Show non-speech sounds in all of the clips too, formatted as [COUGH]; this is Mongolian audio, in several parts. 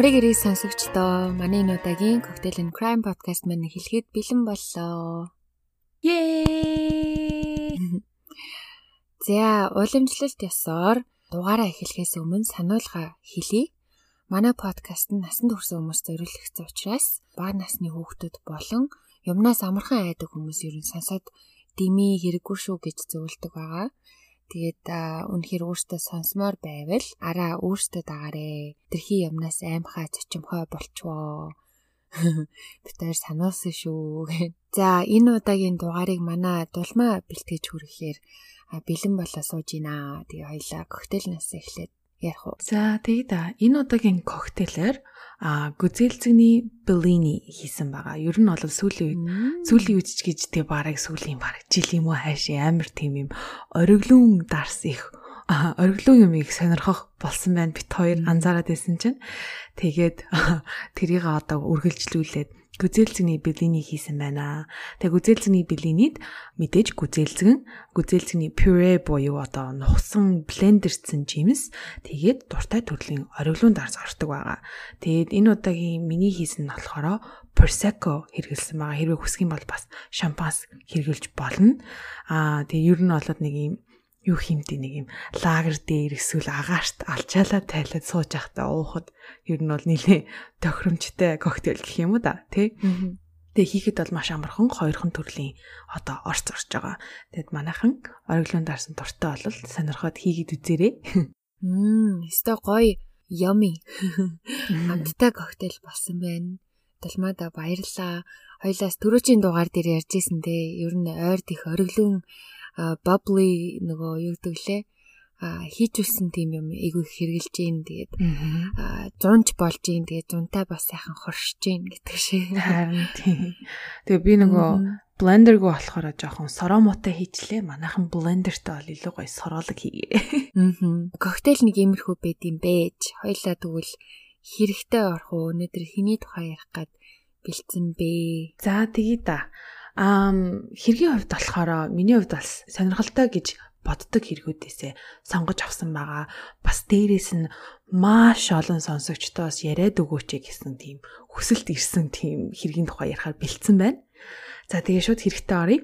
Амрыг ирэх сонсогчдоо манай энэ удаагийн Cocktail and Crime podcast маань хэлэхэд бэлэн боллоо. Yay! [LAUGHS] За, уламжлалт ёсоор дугаараа эхлэхээс өмнө сануулга хэлье. Манай подкаст нь насанд хүрсэн хүмүүст зориулагдсан учраас бага насны хүүхдүүд болон юмнаас амархан айдаг хүмүүс ер нь сонсоод дими хэрэггүй шүү гэж зөвлөдөг байгаа. Тэгээд үнэхээр өөртөө сонсомоор байвал араа өөртөө дагаарэ. Тэрхий юмнаас аймхаа цочимхой болчвоо. [LAUGHS] Битээр сануулсан шүү. [LAUGHS] За энэ удаагийн дугаарыг манай дулмаа бэлтгэж хүрэхээр бэлэн болоо сууж гинэ. Тэгээ хоёлаа коктейлнаас эхлээд ярих уу. За тэгээ да энэ удаагийн коктейлэр а гүзэлцэгний Bellini хийсэн байгаа. Ер нь бол сүүлийн үед сүүлийн үед ч гэж тэг бараг сүүлийн бараг жил юм уу хайш амар тийм юм. Ориглон дарс их. Ориглон юм их сонирхох болсон байна. Бит хоёр анзаараад байсан чинь. Тэгээд [LAUGHS] тэрийг одоо үргэлжлүүлээд гүзээлцэгний бэлиний хийсэн байна. Тэгээ гүзээлцэгний бэлинийд мэдээж гүзээлцгэн, гүзээлцэгний пюре буюу одоо нухсан блендерсэн жимс тэгээд дуртай төрлийн ориглон дарс ордог байгаа. Тэгээд энэ удаагийн миний хийсэн нь болохоор prosecco хэрэгэлсэн байгаа. Хэрвээ хүсэх юм бол бас шампанс хэрэглэж болно. Аа тэгээ ер нь болоод нэг юм юу химтэй нэг юм лагер дээр эсвэл агаарт алчаалаа тайлаад сууж байхдаа уухад ер нь бол нэлээ тохиромжтой коктейл гэх юм уу да тий. Тэгээ хийхэд бол маш амархан хоёрхан төрлийн одоо орц орж байгаа. Тэгэд манайхан ориглон дарсан дуртай бол сонирхоод хийгээд үзээрэй. Мм, өстой гоё yummy. Амттай коктейл болсон байна. Далмаада баярлаа. Хоёлаас төрөөчийн дугаар дээр ярьжсэн те. Ер нь ойрд их ориглон bubbly нөгөө юу гэдэг лээ? Хийжүүлсэн тийм юм айгүй хэрглэж гин тэгээд а зунж болж гин тэгээд зунтай бас сайхан хоршиж гин гэдэг шиг. Харин тийм. Тэгээ би нөгөө блендергүй болохоор жоохон соромотой хийчлээ. Манайхан блендертэй бол илүү гоё сороолог хийгээ. Аа коктейл нэг иймэрхүү байд юм бэж хоёлаа тэгвэл хэрэгтэй орох уу? Өнөөдөр хэний тухай ярих гад бэлдсэн бэ? За тгий да Аа хэргийн хувьд болохоор миний хувьд бас сонирхолтой гэж боддог хэрэгүүдээсээ сонгож авсан байгаа. Бас дээрээс нь маш олон сонсогчдоос яриад өгөөч гэсэн тийм хүсэлт ирсэн тийм хэргийн тухай ярихаар бэлдсэн байна. За тэгээ шууд хэрэгтэй оръё.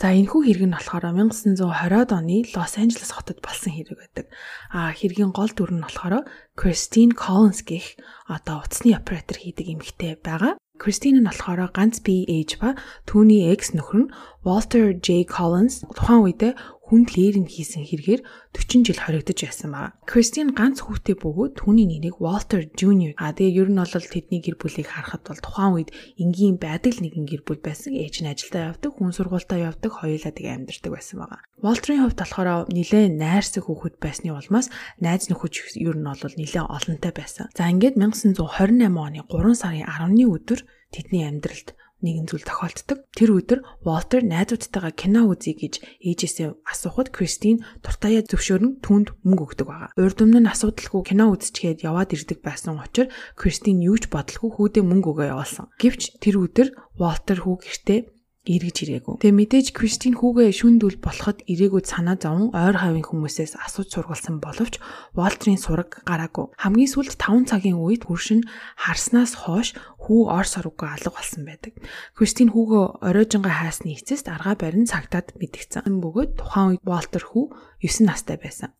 За энэхүү хэрэг нь болохоор 1920-ад оны Лос Анжелес хотод болсон хэрэг байдаг. А хэргийн гол дүр нь болохоор Кристин Коллинс гэх одоо утасны оператор хийдэг эмэгтэй байгаа. Кристин нь болохоор ганц бие ээж ба түүний экс нөхөр нь Walter J. Collins. Тухайн үедээ хүнд лээрм хийсэн хэрэгээр 40 жил хоригдож байсан байна. Кристин ганц хүүтэй бөгөөд түүний нэрийг Walter Jr. А тэгээ ер нь бол тэдний гэр бүлийг харахад бол тухайн үед энгийн байдаг л нэгэн гэр бүл байсан. Ээж нь ажилдаа явдаг, хүн сургуультаа явдаг, хоёулаа тэгээ амьдардаг байсан байгаа. Walter-ийн хувьд болохоор нэлээд найрсаг хүүхэд байсны улмаас найз нөхөж ер нь бол нэлээд олонтой байсан. За ингээд 1928 оны 3 сарын 10-ны өдөр тэдний амьдралд нэгэн зүйл тохиолддог. Тэр өдөр Волтер найзуудтайгаа кино үзье гэж ээжээсээ асуухад Кристин дуртаяа зөвшөөрн түнд мөнгө өгдөг байгаа. Урд өмнө нь асуудалгүй кино үзчихээд яваад ирдэг байсан учраас Кристин юу ч бодлого хүүдээ мөнгө өгөө явуулсан. Гэвч тэр өдөр Волтер хүү гэртээ эргэж ирээгүй. Тэгээ мэдээж Кристин хүүгээ шүндүүл болоход ирээгүй санаа зовн ойр хавийн хүмүүсээс асууж сургалсан боловч Волтрийн сураг гараагүй. Хамгийн сүүлд 5 цагийн үед хөршин харснаас хойш хүү ор сороггүй алга болсон байдаг. Кристин хүүгөө оройжингаа хайсны эцэст аргаа барин цагтаад мэдгцэн. Бөгөөд тухайн үед Волтер хүү 9 настай байсан.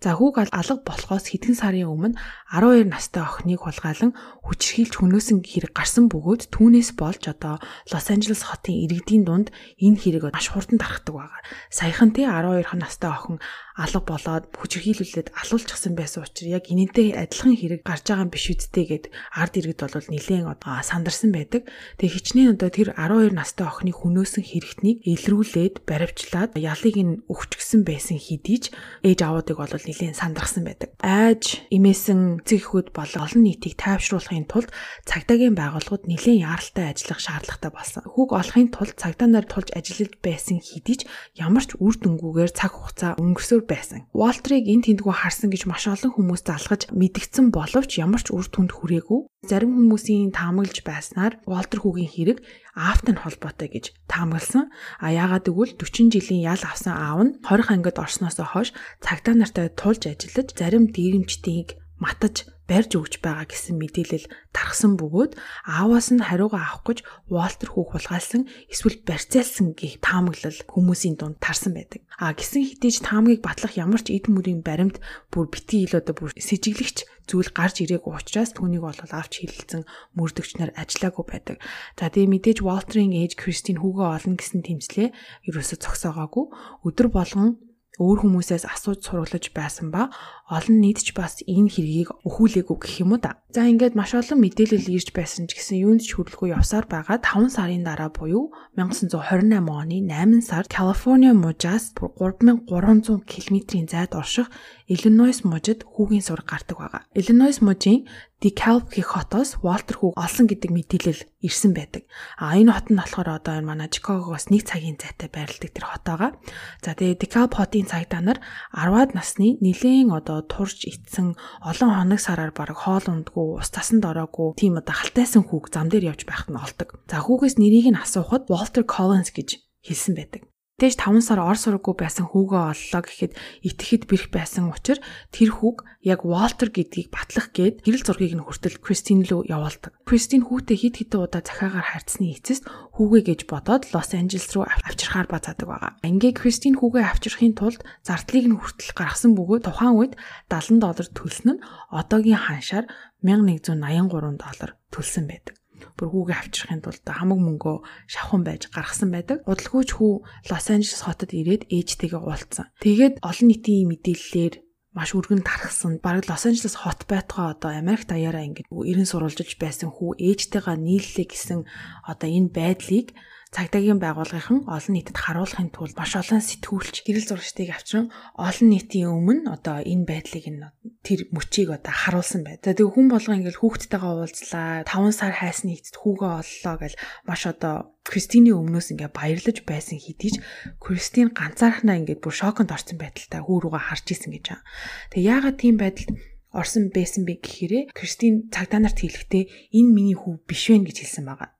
За хүүг алга болохоос хэдхэн сарын өмнө 12 настай охиныг хулгайлан хүчрхийлж хөнөөсөн хэрэг гарсан бөгөөд түүнээс болж одоо Лос Анжелес хотын иргэдийн дунд энэ хэрэг маш хурдан тархдаг байгаа. Саяхан тий 12 настай охин алга болоод хүчрхийлүүлээд алуулчихсан байсан учраас яг энэнтэй адилхан хэрэг гарч байгаа юм биш үсттэй гэд ард иргэд бол нэлээд одоо сандарсан байдаг. Тэгээ хичнээн одоо тэр 12 настай охины хөнөөсөн хэрэгтнийг илрүүлээд баривчлаад ялыг нь өгчгсөн байсан хэдий ч ээж аваадыг бол нэлээд сандарсан байдаг. Айж имээсэн эцэгхүүд болон олон нийтийг тайвшруулахын тулд цагдаагийн байгууллагууд нэлээд яаралтай ажиллах шаардлагатай болсон. Хүүг олохын тулд цагдаа нар тулж ажиллаж байсан хэдий ч ямар ч үр дүнгүйгээр цаг хугацаа өнгөрсөөр өгөхөөр байсан. Walter-ыг эн тэндгүү харсан гэж маш олон хүмүүс залгаж мэдгдсэн боловч ямар ч үр дүнд хүрээгүй. Зарим хүмүүсийн таамаглаж байснаар Walter хүүгийн хэрэг аавтай нь холбоотой гэж таамагласан. А яагаад гэвэл 40 жилийн ял авсан аав нь 20 ангид орсноос хойш цагдаа нартай тулж ажиллаж зарим дээрэмчдийг матаж барьж өгч байгаа гэсэн мэдээлэл тархсан бөгөөд ааваас нь хариугаа авах гэж Валтер хүүх булгаалсан эсвэл барьцаалсан гэх таамаглал хүмүүсийн дунд тарсан байдаг. А гисэн хитэж таамгийг батлах ямар ч эд мөрийн баримт бүр битгий ил одоо бүр сэжиглэгч зүйл гарч ирээгүй учраас түүнийг бол авч хилэлцэн мөрдөгч нар ажиллаагүй байдаг. За тэгээ мэдээж Валтерийн ээж Кристин хүүгээ олно гэсэн тэмцлээ ерөөсө зогсоогоогүй. Өдөр болгон өөр хүмүүсээс асууж сурлаж байсан ба олон нийт ч бас энэ хэргийг өхүүлээгүй гэх юм уу да. За ингээд маш олон мэдээлэл ирж байсан ч гэсэн юунд ч хүрэлгүй явсаар байгаа 5 сарын дараа буюу 1928 оны 8 сард Калифорниа мужаас 3300 км-ийн зайд орших Иллинойс мужид хүүгийн сураг гардаг байгаа. Иллинойс мужийн DeKalb гэх хотоос Walter хүүг олсон гэдэг мэдээлэл ирсэн байдаг. А энэ хот нь болохоор одоо энэ манай Чикагогоос нэг цагийн зайтай байрладаг тэр хот байгаа. За тэгээ DeKalb хотын цагдаа нар 10-аад насны нилээн одоо турж итсэн олон хоног сараар баг хоол ундгүй, ус тасанд ороогүй тийм одоо халтайсан хүүг зам дээр явж байхад нь олдог. За хүүгээс нэрийг нь асуухад Walter Collins гэж хэлсэн байдаг. Тэгж 5 сар ор сураггүй байсан хүүгээ оллоо гэхэд итгэхэд бэрх байсан учраас тэр хүүг яг Walter гэдгийг батлах гээд гэрэл зургийг нь хүртэл Кристин рүү явуулдаг. Кристин хүүтэй хит хитэн удаа захаагаар харьцсны эцэст хүүгээ гэж бодоод Лос Анжелес руу авчирхаар бацаадаг байгаа. Ингээ Кристин хүүгээ авчирхын тулд зардлыг нь хүртэл гаргасан бөгөөд тухайн үед 70 доллар төлсөн нь одоогийн ханшаар 1183 доллар төлсөн байдаг бүр хүүгээ авчрахын тулд хамаг мөнгөө шавхан байж гаргасан байдаг. Удалгүйч хүү Лос Анжелес хотод ирээд ээжтэйгээ уулзсан. Тэгээд олон нийтийн мэдээллээр маш өргөн тархсан. Бараг Лос Анжелес хот байтугай одоо Америк даяараа ингээд эрен сурвалжилж байсан хүү ээжтэйгээ нийллээ гэсэн одоо энэ байдлыг цагдаагийн байгууллагын олон нийтэд харуулахын тулд маш олон сэтгүүлч гэрэл зурагчдыг авчран олон нийтийн өмнө одоо энэ байдлыг нь тэр мөчийг одоо харуулсан байд. За тэгээ хүн болго ингээл хүүхдтэйгээ уулзлаа. 5 сар хайсны эцэд хүүгээ оллоо гэл маш одоо Кристиний өмнөөс ингээ баярлаж байсан хэдий ч Кристин ганцаархнаа ингээд бүр шоконд орсон байдалтай хүү рүүгээ харж исэн гэж байна. Тэгээ яагаад тийм байдалд орсон байсан бэ гэхээрээ Кристин цагдаа нарт хэлэхдээ энэ миний хүү биш вэ гэж хэлсэн байгаа.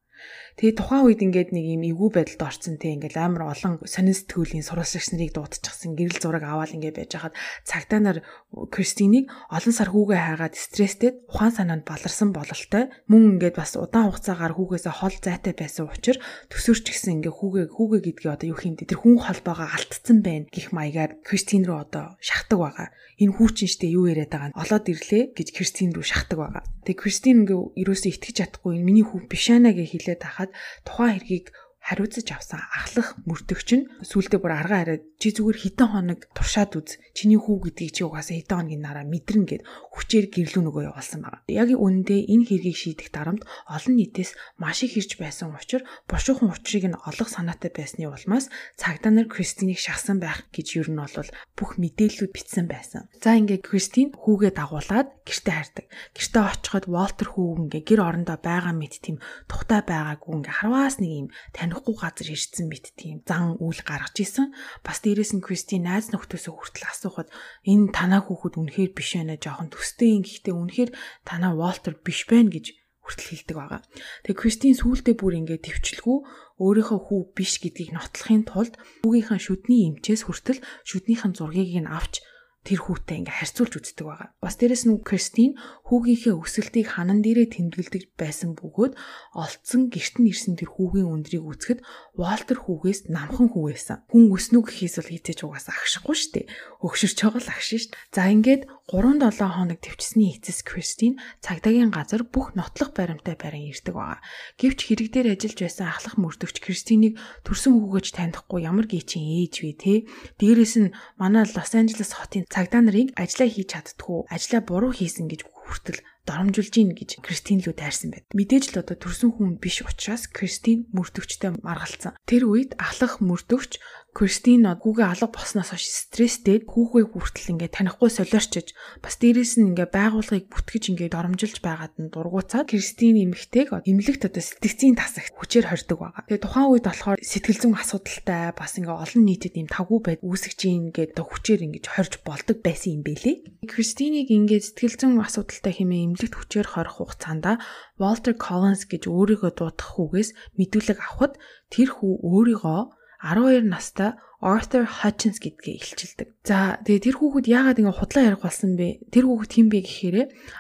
Тэгээ тухайн үед ингээд нэг юм эвгүй байдалд орсон те ингээд амар олон сонин сэтгүүлийн сурвалжлагч нарыг дуудчихсан гэрэл зураг аваад ингээд байж хахад цагтаа нар Кристинийг олон сар хүүгээ хайгаад стресстэй ухаан санаанд баларсан бололтой мөн ингээд бас удаан хугацаагаар хүүгээсээ хол зайтай байсан учраас төсөөрч гисэн ингээд хүүгээ хүүгээ гэдгээ одоо юу хиймдэ тэр хүн холбоогоо алдсан байна гих маягаар Кристин рүү одоо шахдаг байгаа. Энэ хүүчин штэ юу яриад байгаа нь олоод ирлээ гэж Кристин рүү шахдаг байгаа. Тэгээ Кристин ингээ ерөөсөө итгэж чадахгүй миний хүү биш аа гэж хэлээд хахад тухайн хэргийг хариуцаж авсан ахлах мөрдөгч нь сүулдэ бүр аргаа хараад чи зүгээр хитэн хоног туршаад үз. Чиний хүү гэдгийг чи угаасаа хитэн хоногийн нараа мэдэрнэ гэд хүчээр гэрлүү нөгөө явуулсан байна. Яг үүндээ энэ хэргийг шийдэх дарамт олон нийтээс маш их ирж байсан учраас бушуухан учрыг нь олох санаатай байсны улмаас цагдаа нар Кристинийг шахсан байх гэж ер нь бол бүх мэдээллүүд бичсэн байсан. За ингээд Кристин хүүгээ дагуулад гэрте хайрдаг. Гэрте очиход Волтер хүү ингээ гэр орондоо байгаа мэт тийм тухтай байгаагүй ингээ харваас нэг юм тань танихгүй газар ирсэн мэт тийм зан үйл гаргаж исэн. Бас дээрээс нь Кристи найз нөхдөөсөө хүртэл асуухад энэ танаа хүүхэд үнэхээр биш байна жоохон төстэй юм гэхдээ үнэхээр танаа Волтер биш байна гэж хүртэл хэлдэг байгаа. Тэгээ Кристин сүүлдээ бүр ингээд төвчлгүй өөрийнхөө хүү биш гэдгийг нотлохын тулд хүүгийнхаа шүдний эмчээс хүртэл шүднийхэн зургийг нь авч тэр хүүтэй ингээ харьцуулж үздэг байгаа. Бас дээрэс нь Кристин хүүгийнхээ өсөлтийг ханан дээрээ тэмдэглэдэг байсан бөгөөд олцсон гэрт нь ирсэн тэр хүүгийн өндрийг үзэхэд Валтер хүүгээс намхан хүү байсан. Хүн өснө гэхээс бол хитэж угаасаа агшихгүй дээ. Өгшөрч байгаа л агшин дээ. За ингээд 3-7 хоног төвчсний эцэс Кристин цагдаагийн газар бүх нотлох баримттай барин ирдэг байгаа. Гэвч хэрэг дээр ажиллаж байсан ахлах мөрдөгч Кристинийг төрсөн хүүгөөж танихгүй ямар гिचийн ээж вэ те. Дээрээс нь манай Лос Анжелес хотын цагдаа нарыг ажиллаа хийж чаддгүй, ажиллаа буруу хийсэн гэж хүртэл доромжилж гин гэж Кристин лүү тайрсан байд. Мэдээж л одоо төрсөн хүн биш учраас Кристин мөрдөгчтэй маргалцсан. Тэр үед ахлах мөрдөгч Кристин хүүгээ алга болсноос хойш стресстэй хүүгээ хүртэл ингээ танихгүй солиорчиж бас дээрээс нь ингээ байгууллагыг бүтгэж ингээ доромжилж байгаад нь дургуцаад Кристин эмэгтэйг эмнэлэгт одоо сэтгцийн тасагт хүчээр хордог байгаа. Тэгээ тухайн үед болохоор сэтгэл зүйн асуудалтай бас ингээ олон нийтэд юм тавгүй байд үүсгэж ийн гэдэг хүчээр ингээ хорж болдог байсан юм бэлээ. Кристинийг ингээ сэтгэл зүйн асуудалтай хэмээн эмнэлэгт хүчээр хорих хугацаанд Walter Collins гэж өөрийгөө дуудах хүүгээс мэдүүлэг авахд тэр хүү өөрийгөө 12 настай Arthur Hutchins гэдгээ илчилдэг. За тэгээ тэр хүүхэд яагаад ингэ худлаа ярих болсон бэ? Тэр хүүхэд хэн бэ гэхээр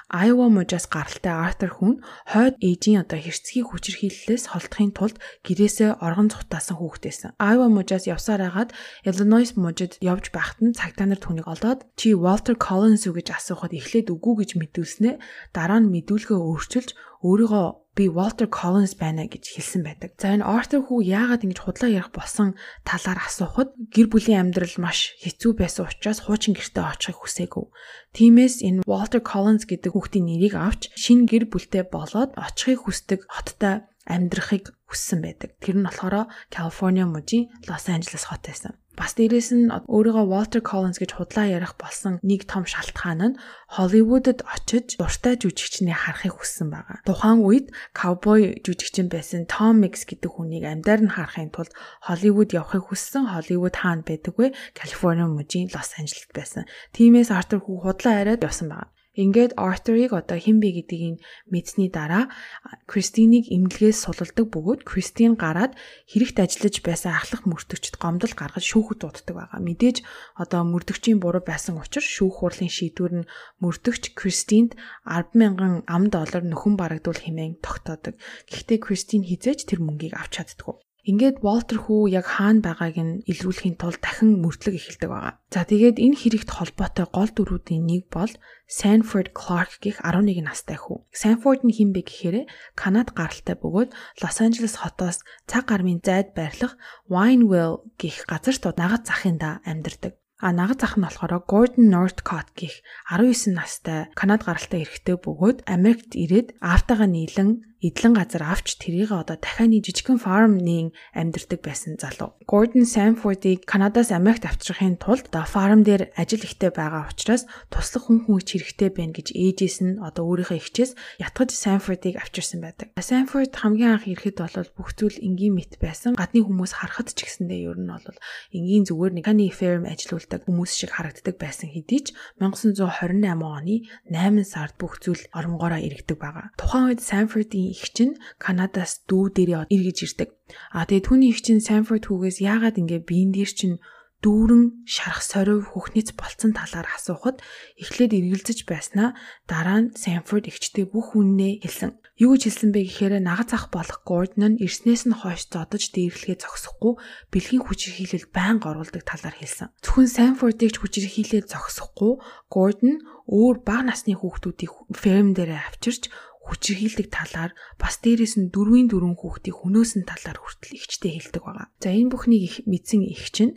Iowa мужаас гаралтай Arthur хүн хойд ээжийн одоо хэрцгий хүчирхийллээс холдохын тулд гэрээсээ оргон цухтаасан хүүхдээсэн. Iowa мужаас явсаар хагаад Illinois мужид явж байхад нь цагтаа нар түүнийг олоод чи Walter Collins үү гэж асуухад эхлээд үгүй гэж мэдүүлснэ. Дараа нь мэдүүлгээ өөрчилж өөрийгөө би Walter Collins байна гэж хэлсэн байдаг. За энэ Arthur хүү яагаад ингэж худлаа ярих болсон талаар асуухад гэр бүлийн амьдрал маш хэцүү байсан учраас хуучин гэртээ очихыг хүсээгүй. Тиймээс энэ Walter Collins гэдэг хүүхдийн нэрийг авч шинэ гэр бүлтэй болоод очихыг хүсдэг хоттой амьдрахыг хүссэн байдаг. Тэр нь болохоор Калифорниа мужийн Лос Анжелес хот байсан. Бас дээрэс нь өөрийгөө Walter Collins гэж худлаа ярих болсон нэг том шалтгаан нь Холливуудад очиж дуртай жүжигчнийг харахыг хүссэн байгаа. Тухайн үед ковбой жүжигчин байсан Tom Mix гэдэг хүнийг амьдаар нь харахын тулд Холливуд явахыг хүссэн. Холливуд хаана байдаг вэ? Калифорни мужийн Лос Анжелесд байсан. Тиймээс Артур хүү худлаа яриад явсан байгаа. Ингээд Arthur-ыг одоо хэн бэ гэдгийг мэдсний дараа Кристинийг эмнэлгээс сулалдаг бөгөөд Кристин гараад хэрэгт ажиллаж байсан ахлах мөрдөгчд гомдол гаргаж шүүхэд дууддаг байгаа. Мэдээж одоо мөрдөгчийн буруу байсан учраас шүүх хурлын шийдвэр нь мөрдөгч Кристинд 100000 ам доллар нөхөн барагдуул хэмээн тогтоодог. Гэхдээ Кристин хизээж тэр мөнгийг авч чаддгүй. Ингээд Волтер хүү яг хаана байгааг нь илрүүлэхийн тулд дахин мөрдлөг эхэлдэг байгаа. За тэгээд энэ хэрэгт холбоотой гол дүрүүдийн нэг бол Sanford Clark гэх 11 настай хүү. Sanford нь хэн бэ гэхээр Канад гаралтай бөгөөд Лос Анжелес хотоос цаг гармын зайд байрлах Wineville гэх газарт нагад захын да амьдардаг. А нагад зах нь болохоор Gordon Northcott гэх 19 настай Канад гаралтай эрэгтэй бөгөөд Америкт ирээд автагаа нийлэн эдлэн газар авч тэрийг одоо дахианы жижигхэн фармны амьдардаг байсан залуу. Gordon Sanford-ыг Канадаас Америкт авчрахын тулд одоо фарм дээр ажил ихтэй байгаа учраас туслах хүн хүнч хэрэгтэй байна гэж ээжээс нь одоо өөрийнхөө ихчээс ятгаж Sanford-ыг авчирсан байдаг. Sanford хамгийн анх ирэхэд бол бүх зүйл энгийн мэт байсан. Гадны хүмүүс харахад ч гэсэндээ ер нь бол энгийн зүгээр нэг ханы ферм ажилуулдаг хүмүүс шиг харагддаг байсан хэдий ч 1928 оны 8 сард бүх зүйл оронгороо иргэдэг байгаа. Тухайн үед Sanford-ийн их чинь Канадаас дүү дээрээ эргэж ирдэг. А тэгээ түүний их чинь Санфорд хүүгээс яагаад ингэ биен дээр чинь дүүрэн шарах сорив хөхнөц болцсон талаар асуухад эхлээд эргэлзэж байснаа дараа нь Санфорд ихчтэй бүх үннээ хэлсэн. Юу гэж хэлсэн бэ гэхээр нагад зах болох Гордон нь ирснээс нь хойш зодож дээрлэхээ зогсохгүй бэлгийн хүчирхийлэл байнга оруулдаг талаар хэлсэн. Зөвхөн Санфордыг ч хүчирхийлэл зогсохгүй Гордон өөр бага насны хүүхдүүдийг ферм дээрээ авчирч хүчирхийлдэг талаар бас дээрэс нь дөрвийн дөрвөн хүүхдийг хөнөөсөн талаар хүртэл ихчтэй хэлдэг байгаа. За энэ бүхнийг их мэдсэн их чинь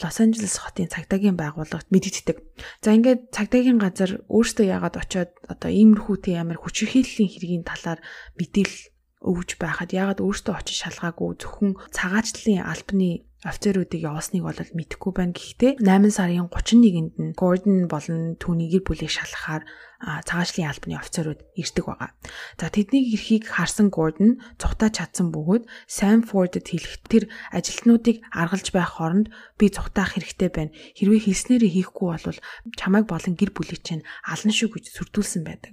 Лос Анжелес хотын цагдаагийн байгууллагт мэдэгддэг. За ингээд цагдаагийн газар өөртөө яагаад очиод одоо иймэрхүүтэй ямар хүчирхийллийн хэргийн талаар мэдээлэл өгж байхад яагаад өөртөө очиж шалгаагүй зөвхөн цагаачлалын албаны офицеруудыг явуулсныг бол мэдэхгүй байна. Гэхдээ 8 сарын 31-нд нь Гордон болон түүний гэр бүлийг шалгахаар цагаачлалын албаны офицерууд ирдэг байгаа. За тэдний эрхийг харсан Гордон цухтаж чадсан бөгөөд Санфордд хэлэх тэр ажилтнуудыг аргалж байх хооронд би цухтаах хэрэгтэй байна. Хэрвээ хэлснээрээ хийхгүй бол чамайг болон гэр бүлийг чинь ална шүү гэж сүрдүүлсэн байдаг.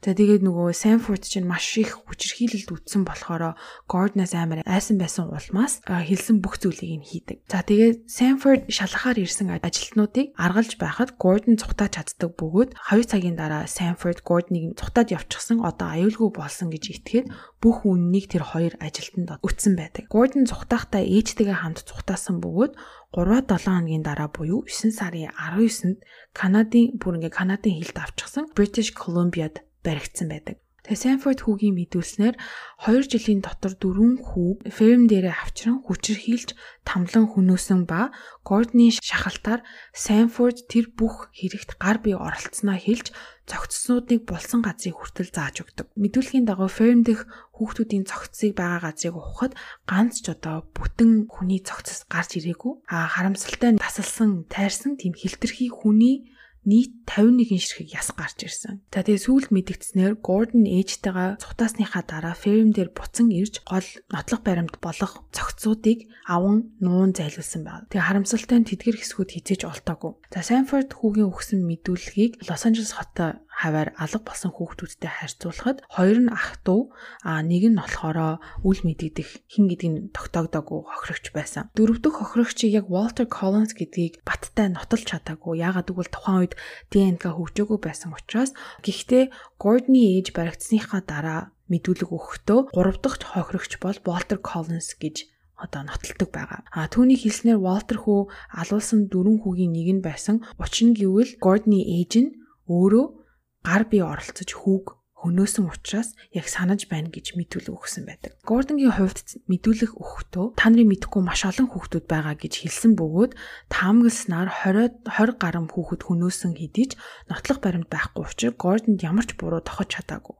За тэгээд нөгөө Санфорд чинь маш их хүчирхийлэлд үтсэн болохоор Гордоноос амар айсан байсан улмаас хэлсэн бүх зүйлийг нь хийдэг. За тэгээд Санфорд шалгахаар ирсэн ажилтнуудыг аргалж байхад Гордон цухтааж чаддаг бөгөөд 2 цагийн дараа Санфорд Гордныг цухтаад явчихсан одоо аюулгүй болсон гэж итгээд бүх үннийг тэр хоёр ажилтанд өтсөн байдаг. Гордон цухтаахтаа ээжтэйгээ хамт цухтаасан бөгөөд 3-7 хоногийн дараа буюу 9 сарын 19-нд Канадын бүр ингээ Канадын хилд авчихсан British Columbia-д баригдсан байдаг. Тэгээ Санфорд хүүгийн мэдүүлснээр 2 жилийн дотор дөрвөн хүүг ферм дээрээ авчран хүчирхийлж тамлан хөнөөсөн ба Гордны шахалтаар Санфорд тэр бүх хэрэгт гар бие оролцсноо хэлж цогцснуудыг булсан газрыг хүртэл зааж өгдөг. Мэдүүлгийн дагуу ферм дэх хүүхдүүдийн цогцсыг байгаа газрыг ухахад ганц ч одоо бүтэн хүний цогцос гарч ирээгүй. А харамсалтай тасалсан, тайрсан тийм хилтерхий хүний нийт 51 ширхэг яс гарч ирсэн. За тэгээ сүүлд мэдгдснээр Гордон ээжтэйгээ цухтаасныхаа дараа ферм дээр буцан ирж гол нотлох баримт болох цогцсуудыг аван нуун зайлуулсан байна. Тэгээ харамсалтай нь тэдгэр хэсгүүд хизээж олтоогүй. За Санфорд хүүгийн өгсөн мэдүүлгийг Лос Анжелес хотоо хаваар алга болсон хүүхдүүдтэй харьцуулахад хоёр нь ах дүү а нэг нь болохоор үл мэдэгдэх хин гэдэг нь тогтоогдоогүй хохирогч байсан. Дөрөв дэх хохирогчийг яг Walter Collins гэдгийг баттай нотолж чадаагүй. Яагаад гэвэл тухайн үед ДНК хөгжөөгүй байсан учраас гэхдээ Gordon-ы ээж баригдсныхаа дараа мэдүүлэг өгөхдөө гурав дахь хохирогч бол Walter Collins гэж одоо нотолдог байгаа. А түүний хэлснээр Walter хүү алуулсан дөрвөн хүүгийн нэг нь байсан. Учир нь гэвэл Gordon-ы ээж нь өөрөө гар бие оролцож хүүг хөнөөсөн учраас яг санаж байна гэж мэдүүлэг өгсөн байдаг. Гордонгийн хувьд мэдүүлэг өгөхдөө та нарын мэдхгүй маш олон хүүхдүүд байгаа гэж хэлсэн бөгөөд таамагласнаар 20 20 гаруй хүүхэд хөнөөсөн хэдий ч нотлох баримт байхгүй учраас Гордонд ямар ч буруу тохож чадаагүй.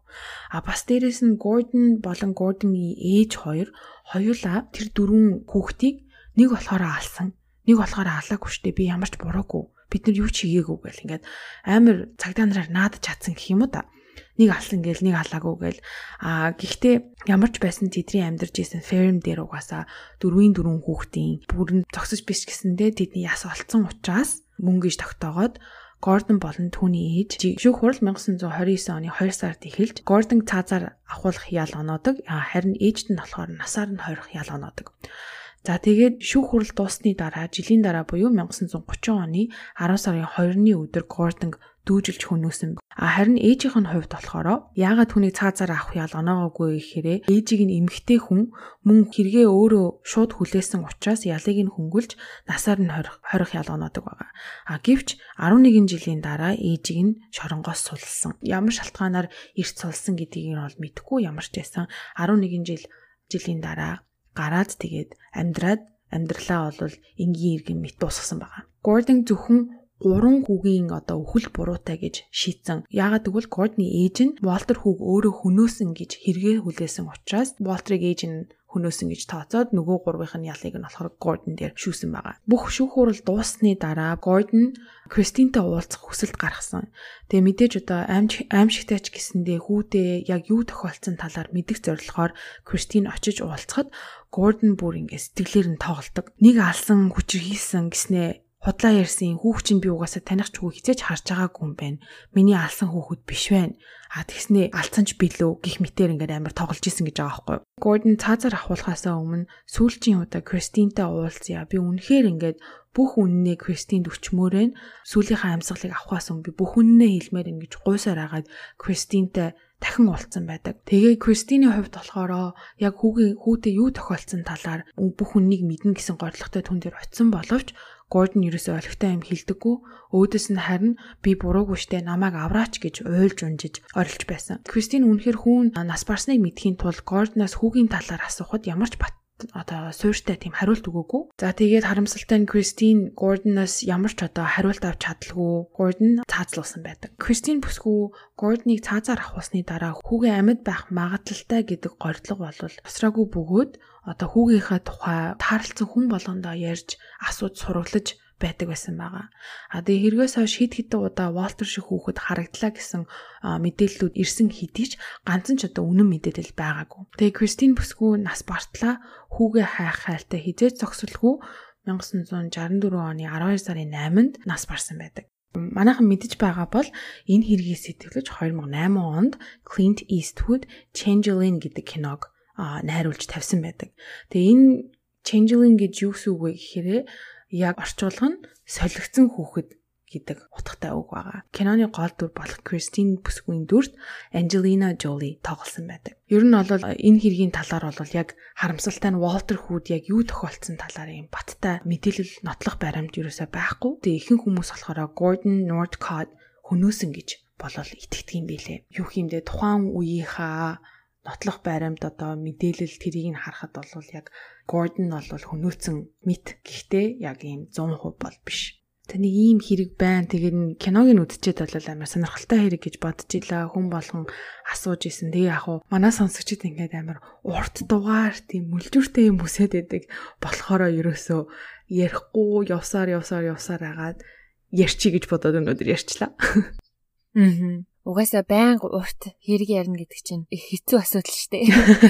А бас дээрэс нь Гордон болон Гордонгийн ээж хоёр хоёулаа тэр дөрвөн хүүхдийг нэг болохоор алсан, нэг болохоор алаагүй штэ би ямар ч буруугүй бид нар юу ч хийгээгүй гэл ингээд амар цагдаа нараар наадаж чадсан гэх юм уу та нэг алсан гээл нэг алаагүй гээл а гэхдээ ямар ч байсан тэдний амьдарч исэн ферм дээр угаасаа дөрвийн дөрвөн хүүхдийн бүрэн зогсож биш гэсэндээ тэдний яс олцсон учраас мөнгө иж тогтоогоод Гордон болон түүний ээж шүүх хурал 1929 оны 2 сард эхэлж Гордон цаазаар авахулах ял оноодог. Харин ээжд нь болохоор насаар нь хойрох ял оноодог. За тэгээд шүүх хурал дуусны дараа жилийн дараа буюу 1930 оны 10 сарын 2-ны өдөр Гордон дүүжилж хөнөөсөн. А харин ээжийнх нь хувьд болохоор яагаад түүнийг цаазаар авах ял оноогоогүй гэхээрээ ээжийг нь эмгтэй хүн мөн хэрэгээ өөрөө шууд хүлээсэн учраас ялыг нь хөнгөлж насаар нь хорих ял оноодог байгаа. А гэвч 11 жилийн дараа ээжийг нь шоронгоос сулсан. Ямар шалтгаанаар эрт сулсан гэдгийг нь бол мэдэхгүй ямар ч байсан 11 жил жилийн дараа гараад тэгээд амьдраад амьдралаа бол энгийн иргэн мэт дуусгасан байгаа. Гордон зөвхөн гурван хүүгийн одоо өхөл буруутай гэж шийдсэн. Яагаад гэвэл Гордны ээж нь Волтер хүүг өөрөө хөнөөсөн гэж хэрэгээ хүлээсэн учраас Волтерыг ээж нь хөнөөсөн гэж тооцоод нөгөө гурвынх нь ялыг нь болохоор Гордон дээр шүүсэн байгаа. Бүх шүүх хурал дуусны дараа Гордон Кристинтэй уулзах хүсэлт гаргасан. Тэгээ мэдээж одоо аимч аимшигтай ч гэсэндээ хүүдээ яг юу тохиолдсон талаар мэдэх зорилгоор Кристин очиж уулзахад Гордон бүр ингэ сэтгэлээр нь тоглодог. Нэг алсан хүчээр хийсэн гэснээ худлаа ярьсан хүүхчин би угаасаа таних ч хүү хизээж харж байгаагүй юм байна. Миний алсан хүүхэд биш байна. А тэгснээ алцсан ч билүү гих мэтэр ингээд амар тоглож исэн гэж байгаа байхгүй. Гордон цаазаар ахуулахаасаа өмнө сүүлчийн удаа Кристинтэй уулзъя. Би үнэхээр ингээд бүх үннээ Кристинд өчмөөрэн сүүлийнхаа амьсгалыг авахаас өмнө би бүх үннээ хэлмээр ингэж гуйсаар агаад Кристинтэй дахин уулзсан байдаг. Тэгээ Кристиний хувьд болохоор яг хүүгийн хүүтэй юу тохиолдсон талаар бүх үннийг мэднэ гэсэн горилготой түн дээр очисон боловч Гордон ерөөсөө олигтой юм хэлдэггүй. Өөдөөс нь харин би буруугүй штэ намайг авраач гэж уйлж унжиж орилж байсан. Кристин үнэхэр хүүн нас барсныг мэдхийн тулд Гордоноос хүүгийн талаар асуухад ямар ч бат одоо суурьтай тийм хариулт өгөөгүй. За тэгээд харамсалтай нь Кристин Гордоноос ямар ч одоо хариулт авч чадлаггүй. Гордон цаазлуулсан байдаг. Кристин бүсгүй Гордоныг цаазаар авахсны дараа хүүгийн амьд байх магадлалтай гэдэг гордлого болвол тосроогүй бөгөөд одоо хүүгийнхаа тухай таарлцсан хүн болгондоо ярьж асууж сураглаж байдаг байсан байгаа. А тэгээ хэрэгээс хойш хид хідэн удаа Валтер шиг хүүхэд харагдлаа гэсэн мэдээллүүд ирсэн хэдий ч ганцхан ч одоо үнэн мэдээлэл байгаагүй. Тэгээ Кристин бүсгүй нас бартлаа хүүгээ хайх хайлтаа хизээж зогсолгүй 1964 оны 12 сарын 8-нд нас барсан байдаг. Манайхан мэдэж байгаа бол энэ хэргийг сэтгэлж 2008 онд Clint Eastwood Changeling гэдэг киног найруулж тавьсан байдаг. Тэгээ энэ Changeling гэж юу гэсэн үг вэ гэхээр яг орчуулга нь солигдсон хүүхэд гэдэг утгатай үг байгаа. Киноны гол дүр болох Кристин бүсгүйн дүрт Анжелина Жоли тоглосон байдаг. Ер нь бол энэ хэргийн талаар бол яг харамсалтай нь Уолтер Хүүд яг юу тохиолдсон талаар юм баттай мэдээлэл нотлох баримт ерөөсөй байхгүй. Тэгээ ихэнх хүмүүс болохоор Gordon Northcott хөнөөсөн гэж болол итгэдэг юм билэ. Юу хиймдээ тухайн үеийнхаа нотлох баримт одоо мэдээлэл тэрийг нь харахад бол яг Гордон бол хөнөөцөн мэд. Гэхдээ яг ийм 100% бол биш. Тэ нэг ийм хэрэг байна. Тэгээд киног нь үдчихэд бол амар сонирхолтой хэрэг гэж бодож илаа. Хүн болгон асууж исэн. Тэгээ яг уу манай сонсогчид ингээд амар урт дугаар тийм мүлжүүртэй юм бүсэд байдаг. Болохоро ерөөсөө ярихгүй явсаар явсаар явсаар агаад ярьчи гэж бодоод өнөөдөр ярьчлаа. Аа. Угаасаа байнга урт хэрэг ярина гэдэг чинь их хэцүү асуудал шүү дээ.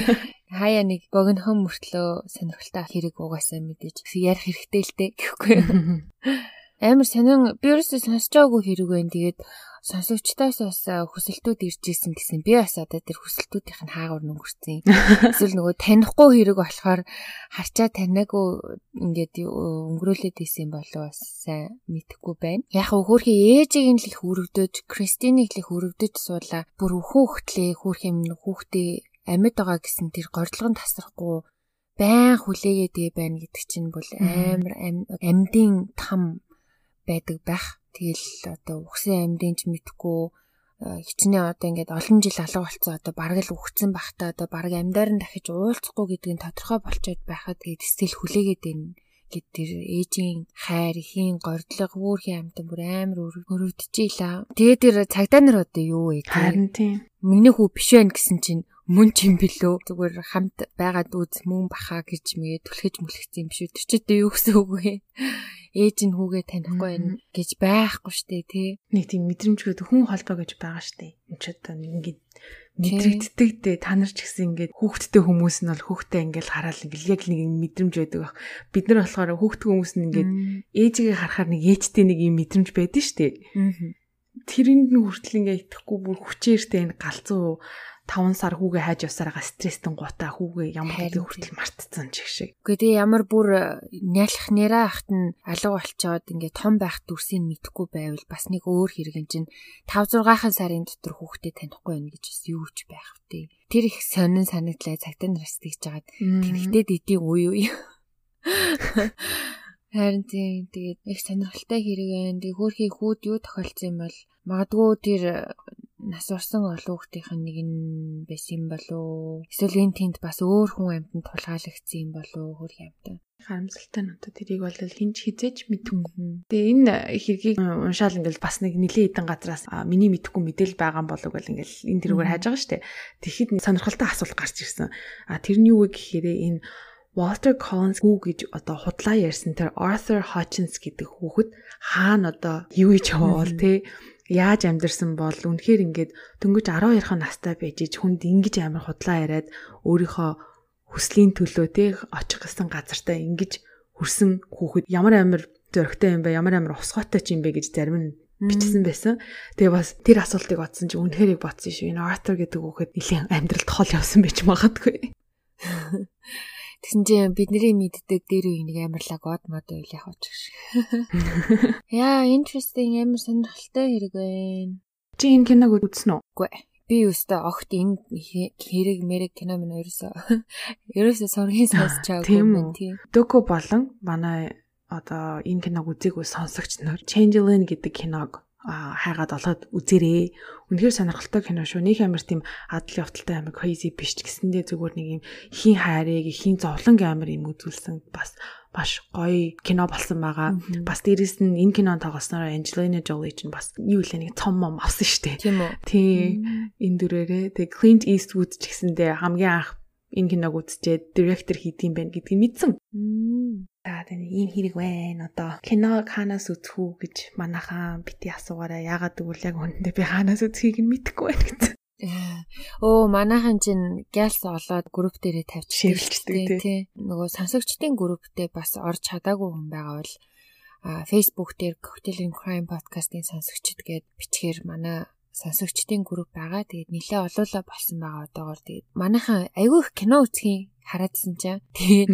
[LAUGHS] Хаяа нэг богинохон мөртлөө сонирхолтой хэрэг угаасаа мэдээж ярих хэрэгтэй л дээ гэхгүй. [LAUGHS] амар сонин би ерөөсөө сонсож байгаагүй хэрэг байна. Тэгээд сонсогчдоос бас хүсэлтүүд ирж исэн гэсэн би бас одоо тэр хүсэлтүүдийнх нь хаагур өнгөрцөн. Эсвэл [LAUGHS] нөгөө танихгүй хэрэг болохоор харчаа танаагүй ингээд өнгөрөөлөд исэн болоо бас сайн мэдэхгүй байна. Яг хөөхий ээжийг нь л их өрөвдөж, Кристинийг л өрөвдөж суулаа. Бүр хүүхдлээ, хүүхээ минь хүүхдээ амьд байгаа гэсэн тэр гордлогон тасрахгүй байн хүлээгээд тэгээ байна гэдэг чинь бол амар амьдын там байдаг байх Тэгэл одоо ухсын амьдын ч мэдхгүй хичнээн одоо ингээд олон жил алга болцсон одоо бараг л үхсэн бахта одоо бараг амьдаар нь дахиж уулзахгүй гэдгийг тодорхой болчиход байхад тэгээд сэтгэл хүлээгээд байна гэд тэр ээжийн хайр ихийн гордлого үүрхийн амтан бүр амар өрөвдөжийлаа. Тэгээд тэр цагдаа нар одоо юу вэ? Харин тийм. Миний хүү биш байх гэсэн чинь мөн ч юм бэлөө. Зүгээр хамт байгаад үз мөн баха гэж мэгээ түлхэж мүлгэсэн юм биш үү? Тэр ч одоо юу гэсэн үг вэ? ээж нь хүүгээ танихгүй байна гэж байхгүй штэ тий. Нэг тийм мэдрэмжгүй хүн холбоо гэж байгаа штэ. Энд ч одоо ингээд мэдрэгддэг дээ та нар ч гэсэн ингээд хүүхдтэй хүмүүс нь бол хүүхдээ ингээд хараад ингээд яг нэг мэдрэмж байдаг баг. Бид нар болохоор хүүхдтэй хүмүүс нь ингээд ээжигээ харахаар нэг ээжтэй нэг юм мэдрэмж байдаг штэ. Тэрэнд нь хүртэл ингээд итгэхгүй бүр хүчээртэй энэ галзуу 5 сар хүүгээ хайж явсараа стресстэн гутаа хүүгээ ямар гэдэг хүртэл мартцсан ч их шиг. Үгүй тэгээ ямар бүр нялх нэраа ахт нь алга болчоод ингээ том байх дүрсийг мэдхгүй байвал бас нэг өөр хэрэгэн чинь 5 6 сарын дотор хүүхдээ танихгүй байх гэж бас юу ч байх втэ. Тэр их сонин санагдлаа цагтаа нараас тэгж жагаад тэнхтээ дидийн үе үе. Харин тийм тэгээд их сонирхолтой хэрэг байна. Тэг хөөхий хүүд юу тохиолдсон юм бол магадгүй тэр нас орсон олон хүүхдийнх нь нэг нь байсан юм болоо. Эсвэл энэ тэнд бас өөр хүн амьтанд тулгаалагдсан юм болоо хөр юмтай. Харамсалтай нь одоо тэрийг бол хинч хизээж мэдгүй. Тэгээ энэ хэргийг уншаал ингээл бас нэг нилээ хідэн газраас миний мэдхгүй мэдээлэл байгаа болов гэл ингээл энэ тэрүүгээр хайж байгаа штэ. Тэгэхэд сонирхолтой асуулт гарч ирсэн. А тэр нь юу вэ гэхээр энэ Walter Collins хүү гэж одоо худлаа ярьсан тэр Arthur Hutchins гэдэг хүүхэд хаана одоо юу байгаа [LAUGHS] бол те яаж амьдэрсэн бол үнэхээр ингээд дөнгөж 12 настай байж ич хүнд ингэж амар худлаа яриад өөрийнхөө хүслийн төлөө те очих гэсэн газартаа ингэж хүрсэн хүүхэд ямар амар зөрөгтэй юм бэ ямар амар усгойтой ч юм бэ гэж зарим нь бичсэн байсан. Тэгээ бас тэр асуултыг бодсон чи үнэхээр бодсон шүү. Энэ Arthur гэдэг хүүхэд нэлийн амьдралд хол явсан байж магадгүй. [LAUGHS] Тэгсэн чинь бидний мэддэг дээр үнийг амарлаг од мод үйл явах гэж. [LAUGHS] Яа, interesting амар сонирхолтой хэрэг байна. Чи энэ киног үзсэн үү? Үгүй. Би өстө огт энэ хэрэг мэрэг кино минь [LAUGHS] ерөөсөө ерөөсөө сургийн сонсчаагүй юм тийм. Дөкө болон манай одоо энэ киног үзээгүй сонсогч нар Changeling гэдэг киног хайгаад олоод үзээрэй. Үнэхээр сонирхолтой кино шүү. Нэг амар тийм адал явталтай амар crazy биш ч гэсэндээ зүгээр нэг юм хийн хайрыг, хийн зовлонг амар юм үзүүлсэн бас маш гоё кино болсон байгаа. Бас дээрэс нь энэ кинон тоглосноор Angelina Jolie ч бас юу вэ нэг цом мом авсан шүү дээ. Тийм үү. Тийм. Энэ дүрээрээ тэг Clint Eastwood ч гэсэндээ хамгийн анх энэ киног үзчихээд директор хийдийм байх гэдгийг мэдсэн. За тэгээ ийм хэрэг байна. Одоо кино ханаас үзэх үү гэж манайхаа бити асуугаараа яагаад гэвэл яг үнэндээ би ханаас үзхийг нь мэдэхгүй байна гэсэн. Оо манайхан чинь гялс олоод групп дээрээ тавьчих ширэлчдэг тий. Нөгөө сонсогчдын групптэй бас орж чадаагүй хүн байгаа бол а Facebook дээр Cocktail and Crime podcast-ийн сонсогчд гээд бичгээр манай сонсогчдын групп байгаа. Тэгээд нилээ олоолаа болсон байгаа одоогор. Тэгээд манайхан айгүй их кино үзхийн хараадсан чинь. Тэгээд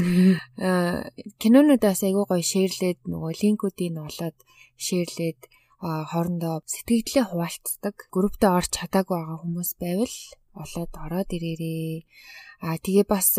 [LAUGHS] кинонуудаас айгүй гоё шеэрлээд нөгөө линкүүдийг нь олоод шеэрлээд хоорондоо сэтгэгдлээ хуваалцдаг. Групптэй орж чадаагүй байгаа хүмүүс байвал олоод ороод ирээрээ. Аа тэгээ бас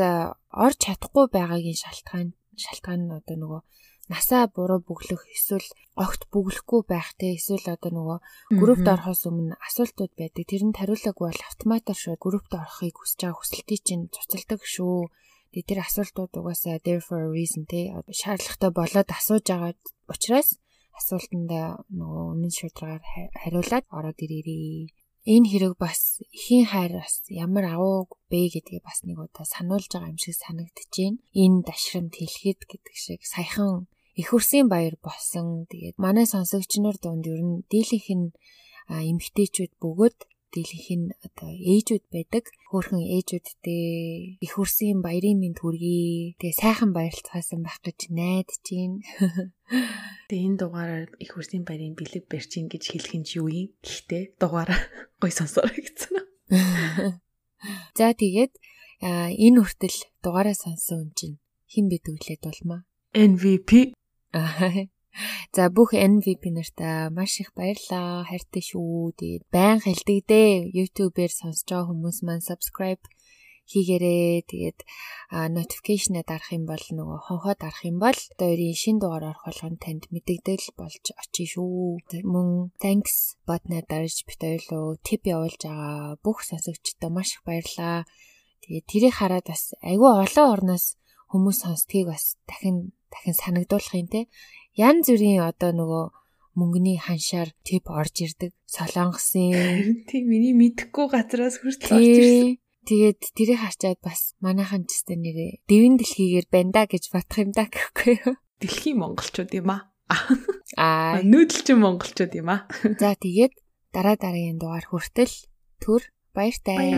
орж чадахгүй байгаагийн шалтгаан шалтгаан нь одоо нөгөө насаа буруу бүглэх эсвэл огт бүглэхгүй байх те эсвэл одоо нөгөө группт орохоос өмнө асуултууд байдаг. Тэрэнд хариулаагүй бол автоматар шууд группт орохыг хүсэж байгаа хүсэлтийг чинь цуцалдаг шүү. Тэгээ тэр асуултууд угаасаа there for a reason те шаардлагатай болоод асууж байгаа учраас асуултанда нөгөө үнэн шударгаар хариулаад ороод ирээрээ. Энэ хэрэг бас ихийн хайр бас ямар агууг бэ гэдгийг бас нэг удаа сануулж байгаа юм шиг санагдчихээн. Энэ дашрамт хэлхэд гэдэг шиг саяхан их хурсын баяр болсон. Тэгээд манай сонсогч нар дунд ер нь дийлийнх нь эмгтээчүүд бөгөөд дийлэнх нь одоо ээжүүд байдаг. Хөөхөн ээжүүдтэй их хүрсэн баярын мэнд хүргэе. Тэгээ сайхан баярлцгаасан байх гэж найдаж байна. [LAUGHS] Тэгээ энэ дугаараар их хүрсэн баярын бэлэг барьчин гэж хэлэх нь юу юм? Гэхдээ дугаараа [LAUGHS] гой сонсороо гэсэн. [LAUGHS] За тэгээд энэ хүртэл дугаараа сонсон хүн чинь хэн бид өглөөд болмаа? MVP. [LAUGHS] За бүх MVP нартаа маш их баярлаа. Хайртай шүү. Тэгээд байн хэлдэг дээ. YouTube-ээр сонсож байгаа хүмүүс маань subscribe хийгээрээ тэгээд notification-а дарах юм бол нөгөө хонхоо дарах юм бол өөрийн шин дугаар орох болгон танд мэдэгдэл болж очие шүү. Мөн thanks button-а дарж бит ойлоо тип явуулж байгаа бүх сонсогчдод маш их баярлаа. Тэгээд тэрийг хараад бас айгүй олон орноос хүмүүс сонсдгийг бас дахин дахин санагдуулах юм те янз бүрийн одоо нөгөө мөнгөний ханшаар тип орж ирдэг. Солонгосын [LAUGHS] тийм миний мэдхгүй газраас хүртэл орж ирсэн. Тэгээд тэрийг харчаад бас манайхан ч гэсэн нэрээ дэвэн дэлхийгээр байна да гэж бодох юм да гэхгүй юу? Дэлхийн монголчууд юм аа. [LAUGHS] Аа, нүүдэлчин монголчууд юм аа. [LAUGHS] За тэгээд дараа дараагийн дугаар хүртэл төр баяртай.